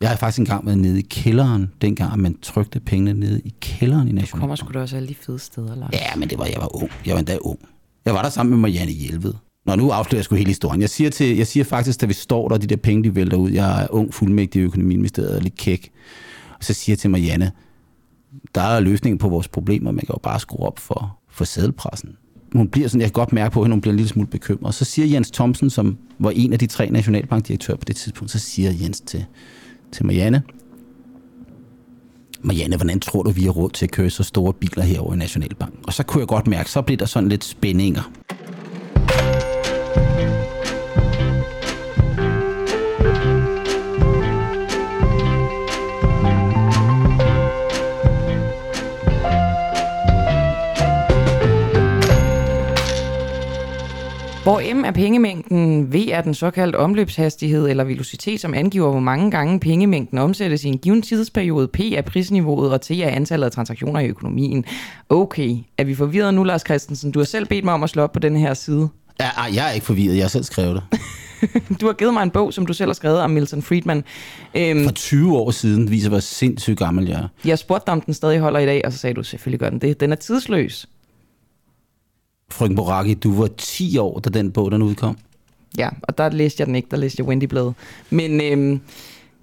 Jeg har faktisk engang været nede i kælderen, dengang man trykte pengene nede i kælderen i Du kommer Nationalbanken. sgu da også alle de fede steder, Lars. Ja, men det var, jeg var ung. Jeg var endda ung. Jeg var der sammen med Marianne Hjelved. Nå, nu afslører jeg sgu hele historien. Jeg siger, til, jeg siger faktisk, da vi står der, de der penge, de vælter ud. Jeg er ung, fuldmægtig i økonomiministeriet og lidt kæk. Og så siger jeg til Marianne, der er løsningen på vores problemer. Man kan jo bare skrue op for, for sædelpressen. Hun bliver sådan, jeg kan godt mærke på hende, hun bliver en lille smule bekymret. Så siger Jens Thomsen, som var en af de tre nationalbankdirektører på det tidspunkt, så siger Jens til, til Marianne, Marianne, hvordan tror du, vi har råd til at køre så store biler herover i Nationalbanken? Og så kunne jeg godt mærke, så blev der sådan lidt spændinger. Er pengemængden, V er den såkaldte omløbshastighed eller velocitet, som angiver, hvor mange gange pengemængden omsættes i en given tidsperiode. P er prisniveauet, og T er antallet af transaktioner i økonomien. Okay, er vi forvirret nu, Lars Christensen? Du har selv bedt mig om at slå op på den her side. Ja, jeg er ikke forvirret, jeg har selv skrevet det. Du har givet mig en bog, som du selv har skrevet om Milton Friedman. Øhm, For 20 år siden viser, hvor sindssygt gammel jeg er. jeg spurgte dig, om den stadig holder i dag, og så sagde du, selvfølgelig gør den det. Den er tidsløs. Frøken Boraki, du var 10 år, da den bog den udkom. Ja, og der læste jeg den ikke, der læste jeg Wendy Blade. Men øhm,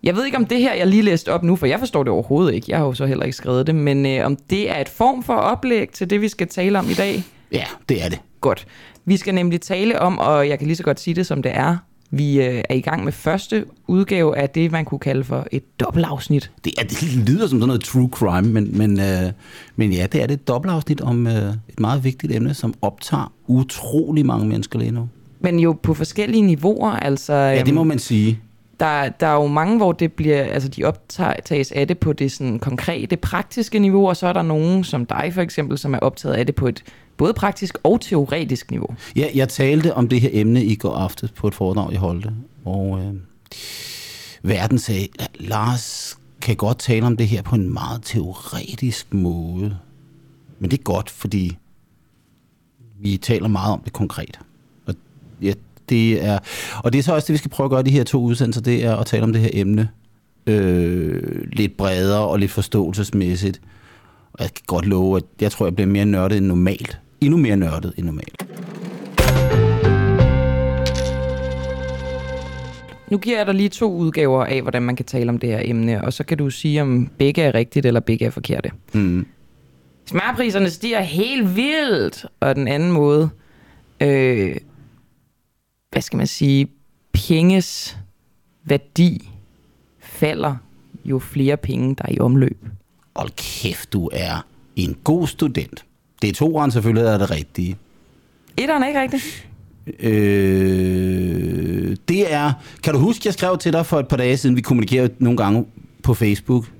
jeg ved ikke, om det her, jeg lige læste op nu, for jeg forstår det overhovedet ikke. Jeg har jo så heller ikke skrevet det, men øh, om det er et form for oplæg til det, vi skal tale om i dag. Ja, det er det. Godt. Vi skal nemlig tale om, og jeg kan lige så godt sige det, som det er. Vi øh, er i gang med første udgave af det, man kunne kalde for et dobbeltafsnit. Det, er, det lyder som sådan noget true crime, men, men, øh, men ja, det er det et dobbeltafsnit om øh, et meget vigtigt emne, som optager utrolig mange mennesker lige nu. Men jo på forskellige niveauer, altså... Ja, det må man sige. der, der er jo mange, hvor det bliver, altså de optages af det på det sådan konkrete, praktiske niveau, og så er der nogen som dig for eksempel, som er optaget af det på et både praktisk og teoretisk niveau. Ja, jeg talte om det her emne i går aftes på et foredrag, jeg holdte, og øh, verden sagde, Lars kan godt tale om det her på en meget teoretisk måde. Men det er godt, fordi vi taler meget om det konkret. Og, ja, det er, og det er så også det, vi skal prøve at gøre i de her to udsendelser, det er at tale om det her emne øh, lidt bredere og lidt forståelsesmæssigt. Og jeg kan godt love, at jeg tror, jeg bliver mere nørdet end normalt. Endnu mere nørdet end normalt. Nu giver jeg dig lige to udgaver af, hvordan man kan tale om det her emne, og så kan du sige, om begge er rigtigt eller begge er forkerte. Mm. Smørpriserne stiger helt vildt, og den anden måde, øh, hvad skal man sige, penges værdi falder, jo flere penge, der er i omløb. Hold kæft, du er en god student. Det er to selvfølgelig er det rigtige. Etteren er ikke rigtigt. Øh, det er... Kan du huske, jeg skrev til dig for et par dage siden, vi kommunikerede nogle gange på Facebook,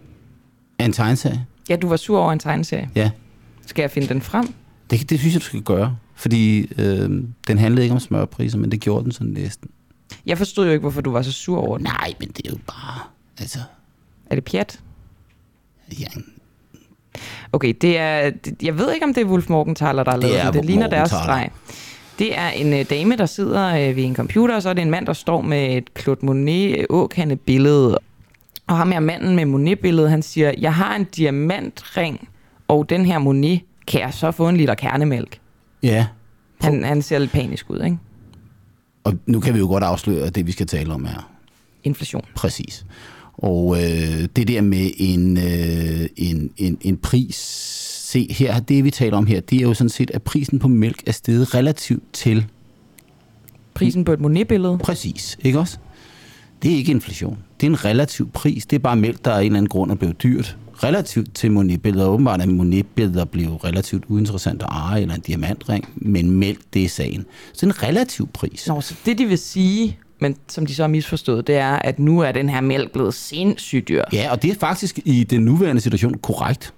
af en tegneserie? Ja, du var sur over en tegneserie. Ja, Skal jeg finde den frem? det, det synes jeg, du skal gøre. Fordi øh, den handlede ikke om smørpriser, men det gjorde den sådan næsten. Jeg forstod jo ikke, hvorfor du var så sur over den. Nej, men det er jo bare... Altså, Er det pjat? ja, Okay, det er, det, jeg ved ikke, om det er Wolf Morgenthaler, der har lavet er den. Det ligner deres streg. Det er en øh, dame, der sidder øh, ved en computer, og så er det en mand, der står med et Claude Monet åkande billede. Og ham her manden med Monet-billedet, han siger, jeg har en diamantring, og den her Monet, kan jeg så få en liter kernemælk? ja. Han, han ser lidt panisk ud, ikke? Og nu kan vi jo godt afsløre, det, vi skal tale om er Inflation. Præcis. Og øh, det der med en, øh, en, en, en pris, se her, det vi taler om her, det er jo sådan set, at prisen på mælk er steget relativt til Prisen på et Monet-billede. præcis, ikke også? Det er ikke inflation. Det er en relativ pris. Det er bare mælk, der af en eller anden grund er blevet dyrt. Relativt til Monet-billeder. Åbenbart er Monet-billeder blevet relativt uinteressant at eje, eller en diamantring, men mælk, det er sagen. Så det er en relativ pris. Nå, så det de vil sige, men som de så har misforstået, det er, at nu er den her mælk blevet sindssygt dyr. Ja, og det er faktisk i den nuværende situation korrekt,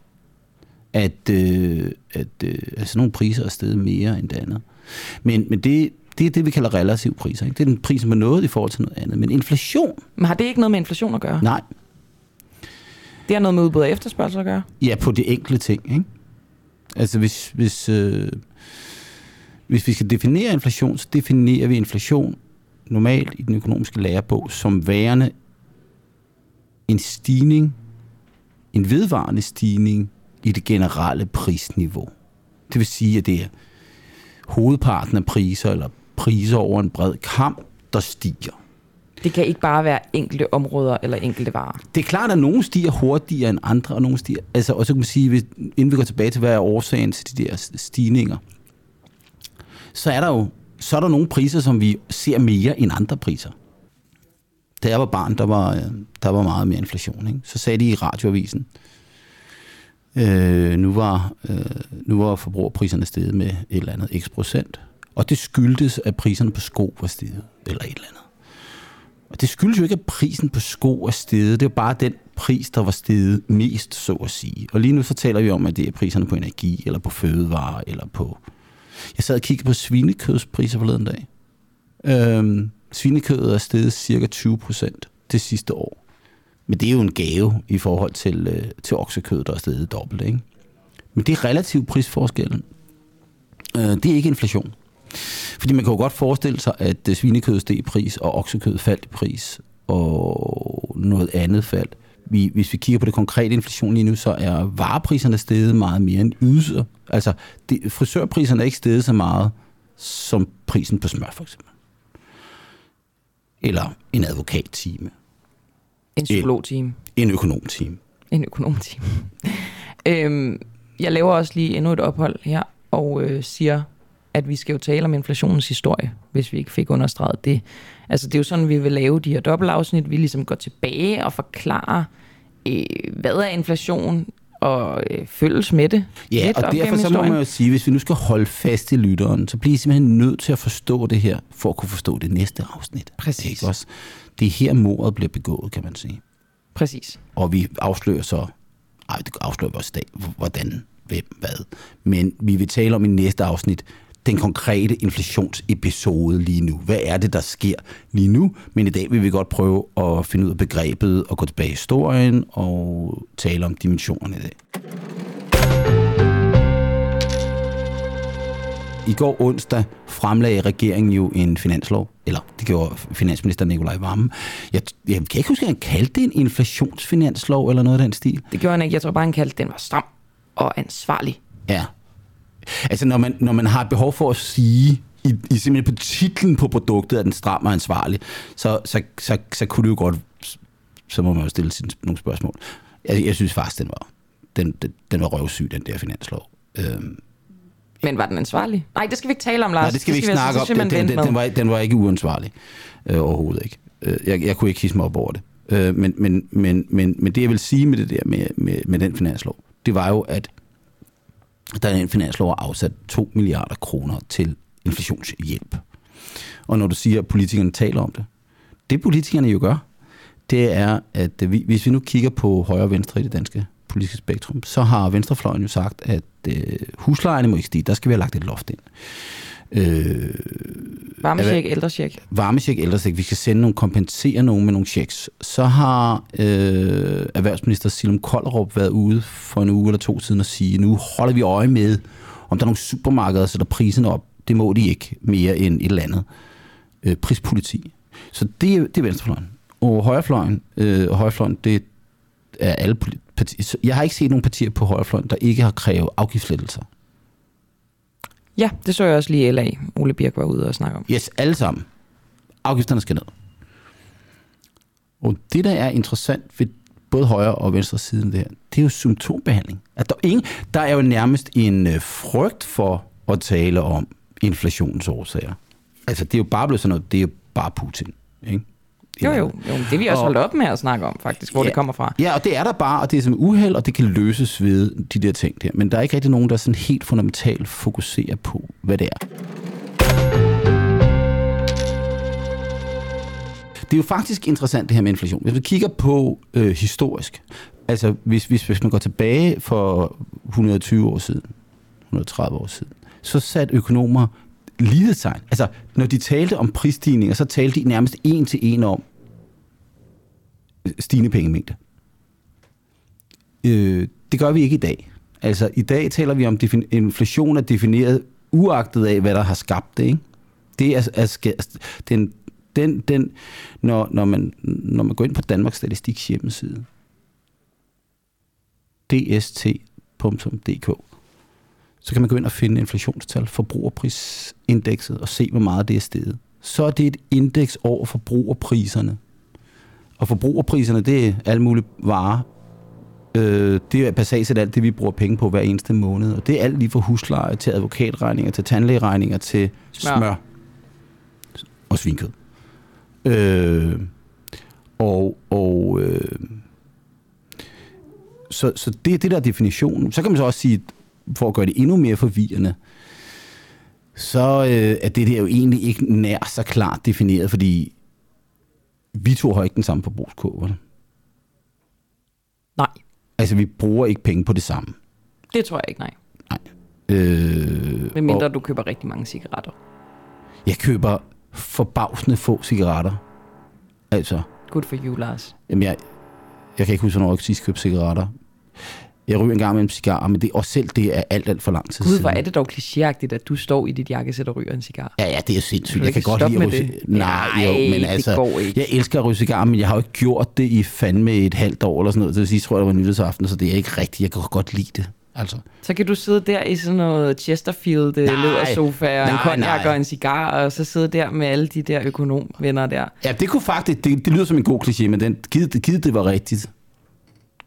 at, øh, at, øh, sådan nogle priser er steget mere end det andet. Men, men det, det er det, vi kalder relativ priser. Ikke? Det er den prisen på noget i forhold til noget andet. Men inflation, Men har det ikke noget med inflation at gøre? nej. Det har noget med udbud og efterspørgsel at gøre? Ja, på de enkelte ting. Ikke? Altså hvis, hvis, øh, hvis vi skal definere inflation, så definerer vi inflation normalt i den økonomiske lærebog som værende en stigning, en vedvarende stigning i det generelle prisniveau. Det vil sige, at det er hovedparten af priser, eller priser over en bred kamp, der stiger. Det kan ikke bare være enkelte områder eller enkelte varer. Det er klart, at nogle stiger hurtigere end andre, og nogle stiger... Altså, og så kan man sige, hvis, inden vi går tilbage til, hvad er årsagen til de der stigninger, så er der jo så er der nogle priser, som vi ser mere end andre priser. Da jeg var barn, der var, øh, der var meget mere inflation. Ikke? Så sagde de i radioavisen, øh, nu, var, øh, nu var forbrugerpriserne steget med et eller andet x procent. Og det skyldtes, at priserne på sko var steget, eller et eller andet. Og det skyldes jo ikke, at prisen på sko er steget. Det er bare den pris, der var steget mest, så at sige. Og lige nu så taler vi om, at det er priserne på energi, eller på fødevarer, eller på... Jeg sad og kiggede på svinekødspriser forleden dag. Øhm, svinekødet er steget cirka 20 procent det sidste år. Men det er jo en gave i forhold til, øh, til oksekød, der er steget dobbelt. Ikke? Men det er relativ prisforskel. Øh, det er ikke inflation. Fordi man kan jo godt forestille sig, at øh, svinekødet svinekød steg i pris, og oksekød faldt i pris, og noget andet faldt. Vi, hvis vi kigger på det konkrete inflation lige nu, så er varepriserne steget meget mere end ydelser. Altså, det, frisørpriserne er ikke steget så meget som prisen på smør, for eksempel. Eller en advokattime. En psykologtime. En økonomtime. En økonomtime. øhm, jeg laver også lige endnu et ophold her, og øh, siger, at vi skal jo tale om inflationens historie, hvis vi ikke fik understreget det. Altså det er jo sådan, vi vil lave de her dobbeltafsnit. Vi ligesom går tilbage og forklarer, øh, hvad er inflation, og øh, følges med det. Ja, og derfor så må man jo sige, hvis vi nu skal holde fast i lytteren, så bliver I simpelthen nødt til at forstå det her, for at kunne forstå det næste afsnit. Præcis. Ikke også? Det er her mordet bliver begået, kan man sige. Præcis. Og vi afslører så, ej, det afslører vi også i dag, hvordan, hvem, hvad. Men vi vil tale om i næste afsnit, den konkrete inflationsepisode lige nu. Hvad er det, der sker lige nu? Men i dag vil vi godt prøve at finde ud af begrebet og gå tilbage i historien og tale om dimensionerne i dag. I går onsdag fremlagde regeringen jo en finanslov, eller det gjorde finansminister Nikolaj Vammen. Jeg, jeg kan ikke huske, at han kaldte det en inflationsfinanslov eller noget af den stil. Det gjorde han ikke. Jeg tror bare, han kaldte den var stram og ansvarlig. Ja, Altså, når man, når man har behov for at sige, i, i simpelthen på titlen på produktet, at den stram og ansvarlig, så, så, så, så kunne det jo godt, så må man jo stille sin, nogle spørgsmål. Jeg, jeg synes faktisk, den var, den, den, den var røvsyg, den der finanslov. Øhm, men var den ansvarlig? Nej, det skal vi ikke tale om, Lars. Nej, det skal vi ikke det snakke om. Den, den, den, den, var, den var ikke uansvarlig øh, overhovedet ikke. Øh, jeg, jeg kunne ikke hisse mig op over det. Øh, men, men, men, men, men det, jeg vil sige med det der med, med, med den finanslov, det var jo, at der er en finanslov afsat 2 milliarder kroner til inflationshjælp. Og når du siger, at politikerne taler om det, det politikerne jo gør, det er, at vi, hvis vi nu kigger på højre og venstre i det danske politiske spektrum, så har venstrefløjen jo sagt, at øh, huslejerne må ikke stige, der skal vi have lagt et loft ind. Øh, varmesjek, ældresjek. Varmesjek, ældresjek. Vi skal sende nogle, kompensere nogen med nogle checks. Så har øh, erhvervsminister Silum Kollerup været ude for en uge eller to siden og sige, nu holder vi øje med, om der er nogle supermarkeder, der sætter prisen op. Det må de ikke mere end et eller andet. Øh, prispoliti. Så det, det er venstrefløjen. Og højrefløjen, øh, og højrefløjen, det er alle partier. Jeg har ikke set nogen partier på højrefløjen, der ikke har krævet afgiftslettelser. Ja, det så jeg også lige LA. Ole Birk var ude og snakke om. Yes, alle sammen. Afgifterne skal ned. Og det, der er interessant ved både højre og venstre siden det her, det er jo symptombehandling. At der, er ingen, der er jo nærmest en øh, frygt for at tale om inflationsårsager. Altså, det er jo bare blevet sådan noget, det er jo bare Putin. Ikke? Jo, jo, jo. Det er vi også og, holdt op med at snakke om, faktisk, hvor ja, det kommer fra. Ja, og det er der bare, og det er som uheld, og det kan løses ved de der ting der. Men der er ikke rigtig nogen, der sådan helt fundamentalt fokuserer på, hvad det er. Det er jo faktisk interessant, det her med inflation. Hvis vi kigger på øh, historisk, altså hvis, hvis, hvis man går tilbage for 120 år siden, 130 år siden, så satte økonomer lidetegn. Altså, når de talte om prisstigninger, så talte de nærmest en til en om øh, stigende pengemængde. Øh, det gør vi ikke i dag. Altså, i dag taler vi om, at inflation er defineret uagtet af, hvad der har skabt det. Ikke? Det er, er, den, Den, den, når, når, man, når man går ind på Danmarks Statistiks hjemmeside, dst.dk, så kan man gå ind og finde inflationstal, forbrugerprisindekset, og se, hvor meget det er steget. Så er det et indeks over forbrugerpriserne. Og forbrugerpriserne, det er alle mulige varer. Øh, det er basalt alt det, vi bruger penge på hver eneste måned. Og det er alt lige fra husleje til advokatregninger, til tandlægeregninger, til smør, smør og svinkød. Øh, og og øh, så, så det er det der definition. Så kan man så også sige, for at gøre det endnu mere forvirrende, så øh, er det der jo egentlig ikke nær så klart defineret, fordi vi to har ikke den samme forbrugskurve. Nej. Altså, vi bruger ikke penge på det samme. Det tror jeg ikke, nej. Nej. Øh, Med mindre og, du køber rigtig mange cigaretter. Jeg køber forbavsende få cigaretter. Altså. Good for you, Lars. Jamen, jeg, jeg kan ikke huske, hvornår jeg sidst købte cigaretter. Jeg ryger en gang med en cigar, men det, også selv det er alt, alt for lang tid Gud, hvor er det dog klichéagtigt, at du står i dit jakkesæt og ryger en cigar. Ja, ja, det er sindssygt. Du Jeg kan godt lide at ryge det? Nej, Nej, jo, men det altså, jeg elsker at ryge cigar, men jeg har jo ikke gjort det i fandme et halvt år eller sådan noget. Det vil sige, tror jeg, det var nyhedsaften, så det er ikke rigtigt. Jeg kan godt lide det. Altså. Så kan du sidde der i sådan noget Chesterfield øh, Nej, ledersofa og en nej. og en cigar, og så sidde der med alle de der økonomvenner der. Ja, det kunne faktisk, det, det lyder som en god kliché, men den, givet, givet det var rigtigt.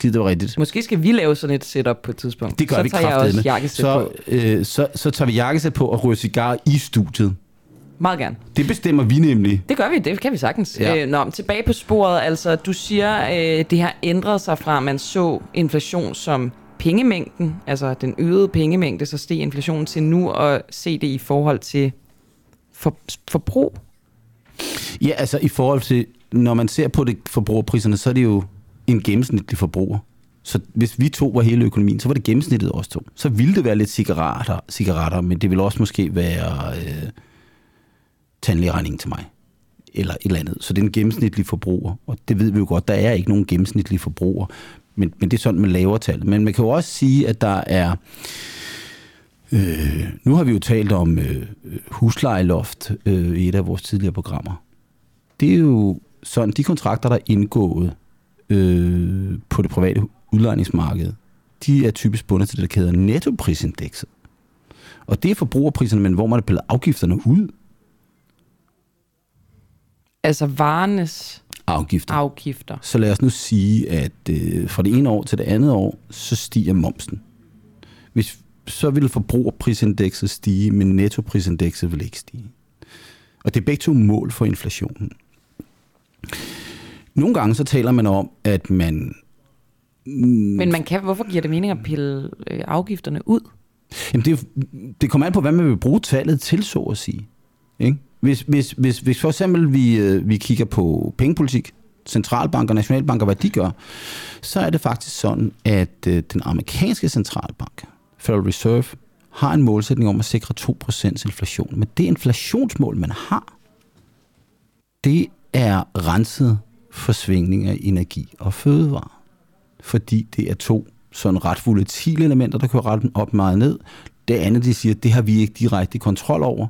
Givet det var rigtigt. Måske skal vi lave sådan et setup på et tidspunkt. Det gør så vi tager jeg også jakkesæt Så, på. øh, så, så tager vi jakkesæt på og ryger cigar i studiet. Meget gerne. Det bestemmer vi nemlig. Det gør vi, det kan vi sagtens. Ja. Øh, nå, men tilbage på sporet, altså du siger, øh, det har ændret sig fra, at man så inflation som pengemængden, altså den øgede pengemængde, så steg inflationen til nu at se det i forhold til for, forbrug. Ja, altså i forhold til, når man ser på det forbrugerpriserne, så er det jo en gennemsnitlig forbruger. Så hvis vi to var hele økonomien, så var det gennemsnittet også to. Så ville det være lidt cigaretter, cigaretter men det ville også måske være øh, tandlægeregning til mig. Eller et eller andet. Så det er en gennemsnitlig forbruger. Og det ved vi jo godt, der er ikke nogen gennemsnitlig forbruger. Men, men det er sådan, man laver tal. Men man kan jo også sige, at der er... Øh, nu har vi jo talt om øh, huslejeloft øh, i et af vores tidligere programmer. Det er jo sådan, de kontrakter, der er indgået øh, på det private udlejningsmarked, de er typisk bundet til det, der hedder nettoprisindekset. Og det er forbrugerpriserne, men hvor man har pillet afgifterne ud. Altså varenes Afgifter. afgifter. Så lad os nu sige, at øh, fra det ene år til det andet år, så stiger momsen. Hvis, så vil forbrugerprisindekset stige, men nettoprisindekset vil ikke stige. Og det er begge to mål for inflationen. Nogle gange så taler man om, at man... Men man kan, hvorfor giver det mening at pille øh, afgifterne ud? Jamen det, det kommer an på, hvad man vil bruge tallet til, så at sige. Ikke? Hvis, hvis, hvis, hvis for eksempel vi, øh, vi kigger på pengepolitik, centralbanker nationalbanker, hvad de gør, så er det faktisk sådan, at øh, den amerikanske centralbank, Federal Reserve, har en målsætning om at sikre 2% inflation. Men det inflationsmål, man har, det er renset for svingninger i energi og fødevare. Fordi det er to sådan ret volatile elementer, der kører ret op meget ned. Det andet, de siger, det har vi ikke direkte kontrol over.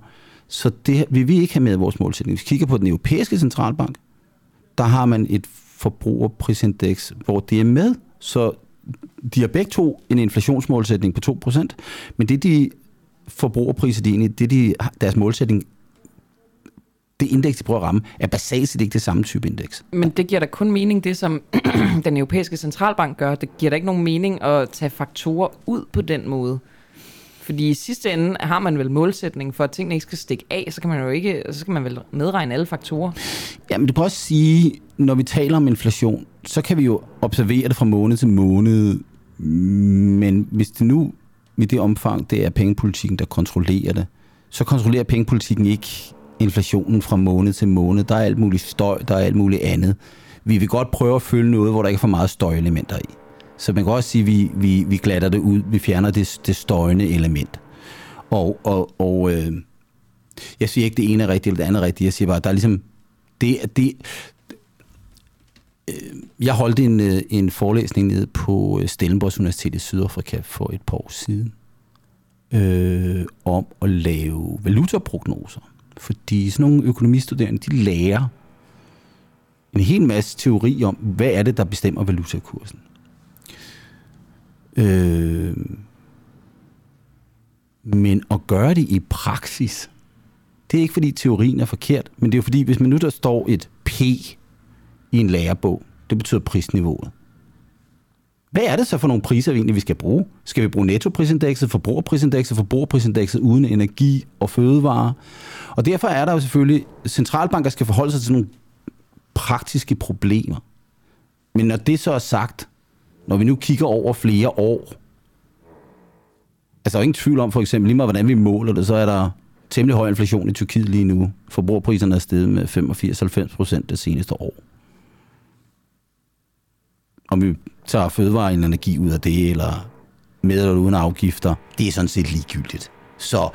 Så det vil vi ikke have med i vores målsætning. Hvis vi kigger på den europæiske centralbank, der har man et forbrugerprisindeks, hvor det er med. Så de har begge to en inflationsmålsætning på 2%, men det de forbrugerpriser, de egentlig, det de, deres målsætning, det indeks, de prøver at ramme, er basalt set ikke det samme type indeks. Men det giver da kun mening, det som den europæiske centralbank gør. Det giver da ikke nogen mening at tage faktorer ud på den måde. Fordi i sidste ende har man vel målsætning for, at tingene ikke skal stikke af, så kan man jo ikke, så skal man vel medregne alle faktorer. Ja, men du kan også sige, når vi taler om inflation, så kan vi jo observere det fra måned til måned. Men hvis det nu i det omfang, det er pengepolitikken, der kontrollerer det, så kontrollerer pengepolitikken ikke inflationen fra måned til måned. Der er alt muligt støj, der er alt muligt andet. Vi vil godt prøve at følge noget, hvor der ikke er for meget støjelementer i. Så man kan også sige, at vi, vi, vi glatter det ud, vi fjerner det, det støjende element. Og, og, og øh, jeg siger ikke, det ene er rigtigt, eller det andet er rigtigt. Jeg siger bare, at der er ligesom... Det, det, øh, jeg holdt en, øh, en forelæsning nede på øh, Stellenbosch Universitet i Sydafrika for et par år siden øh, om at lave valutaprognoser. Fordi sådan nogle økonomistuderende, de lærer en hel masse teori om, hvad er det, der bestemmer valutakursen. Øh, men at gøre det i praksis, det er ikke fordi teorien er forkert, men det er jo fordi, hvis man nu der står et P i en lærebog, det betyder prisniveauet. Hvad er det så for nogle priser, vi egentlig vi skal bruge? Skal vi bruge nettoprisindekset, forbrugerprisindekset, forbrugerprisindekset uden energi og fødevare? Og derfor er der jo selvfølgelig, centralbanker skal forholde sig til nogle praktiske problemer. Men når det så er sagt, når vi nu kigger over flere år, altså der er ingen tvivl om for eksempel lige meget, hvordan vi måler det, så er der temmelig høj inflation i Tyrkiet lige nu. Forbrugerpriserne er steget med 85-90 procent det seneste år. Om vi tager fødevare og energi ud af det, eller med eller uden afgifter, det er sådan set ligegyldigt. Så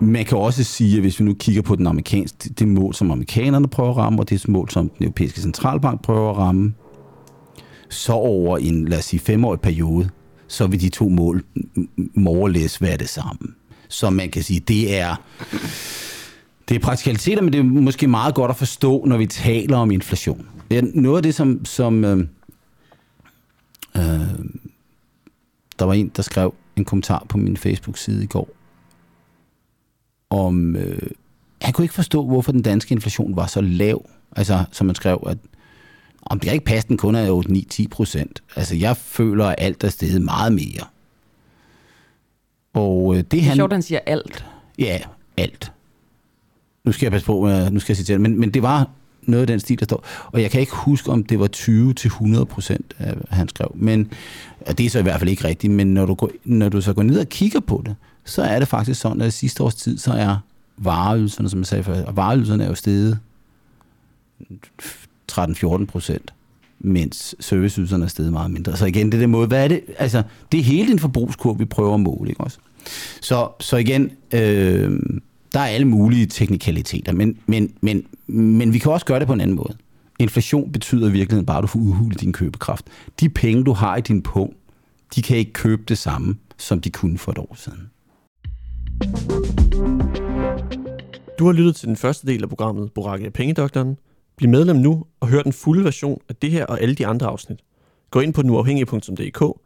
man kan også sige, at hvis vi nu kigger på den amerikanske, det mål, som amerikanerne prøver at ramme, og det mål, som den europæiske centralbank prøver at ramme, så over en, lad os sige, femårig periode, så vil de to mål more være det samme. Så man kan sige, det er, det er praktikaliteter, men det er måske meget godt at forstå, når vi taler om inflation. Det er noget af det, som, som øh, øh, der var en, der skrev en kommentar på min Facebook-side i går, om, øh, han kunne ikke forstå, hvorfor den danske inflation var så lav. Altså, som man skrev, at om det kan ikke passe, den kun er 8-9-10 procent. Altså, jeg føler, at alt er steget meget mere. Og øh, det, det er han, sjovt, han siger alt. Ja, alt. Nu skal jeg passe på, nu skal jeg citere, men, men det var noget af den stil, der står. Og jeg kan ikke huske, om det var 20-100 procent, øh, han skrev. Men det er så i hvert fald ikke rigtigt. Men når du, går, når du så går ned og kigger på det, så er det faktisk sådan, at sidste års tid, så er vareydelserne, som jeg sagde før, og vareydelserne er jo steget 13-14 procent, mens serviceydelserne er steget meget mindre. Så igen, det der måde, hvad er det? Altså, det er hele den forbrugskurve, vi prøver at måle, ikke også? Så, så igen, øh, der er alle mulige teknikaliteter, men, men, men, men vi kan også gøre det på en anden måde. Inflation betyder i virkeligheden bare, at du får udhulet din købekraft. De penge, du har i din pung, de kan ikke købe det samme, som de kunne for et år siden. Du har lyttet til den første del af programmet Boracke Pengedoktoren. Bliv medlem nu og hør den fulde version af det her og alle de andre afsnit. Gå ind på nuafhængig.dk.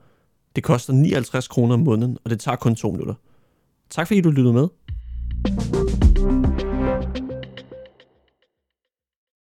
Det koster 59 kroner om måneden, og det tager kun to minutter. Tak fordi du lyttede med. Thank you.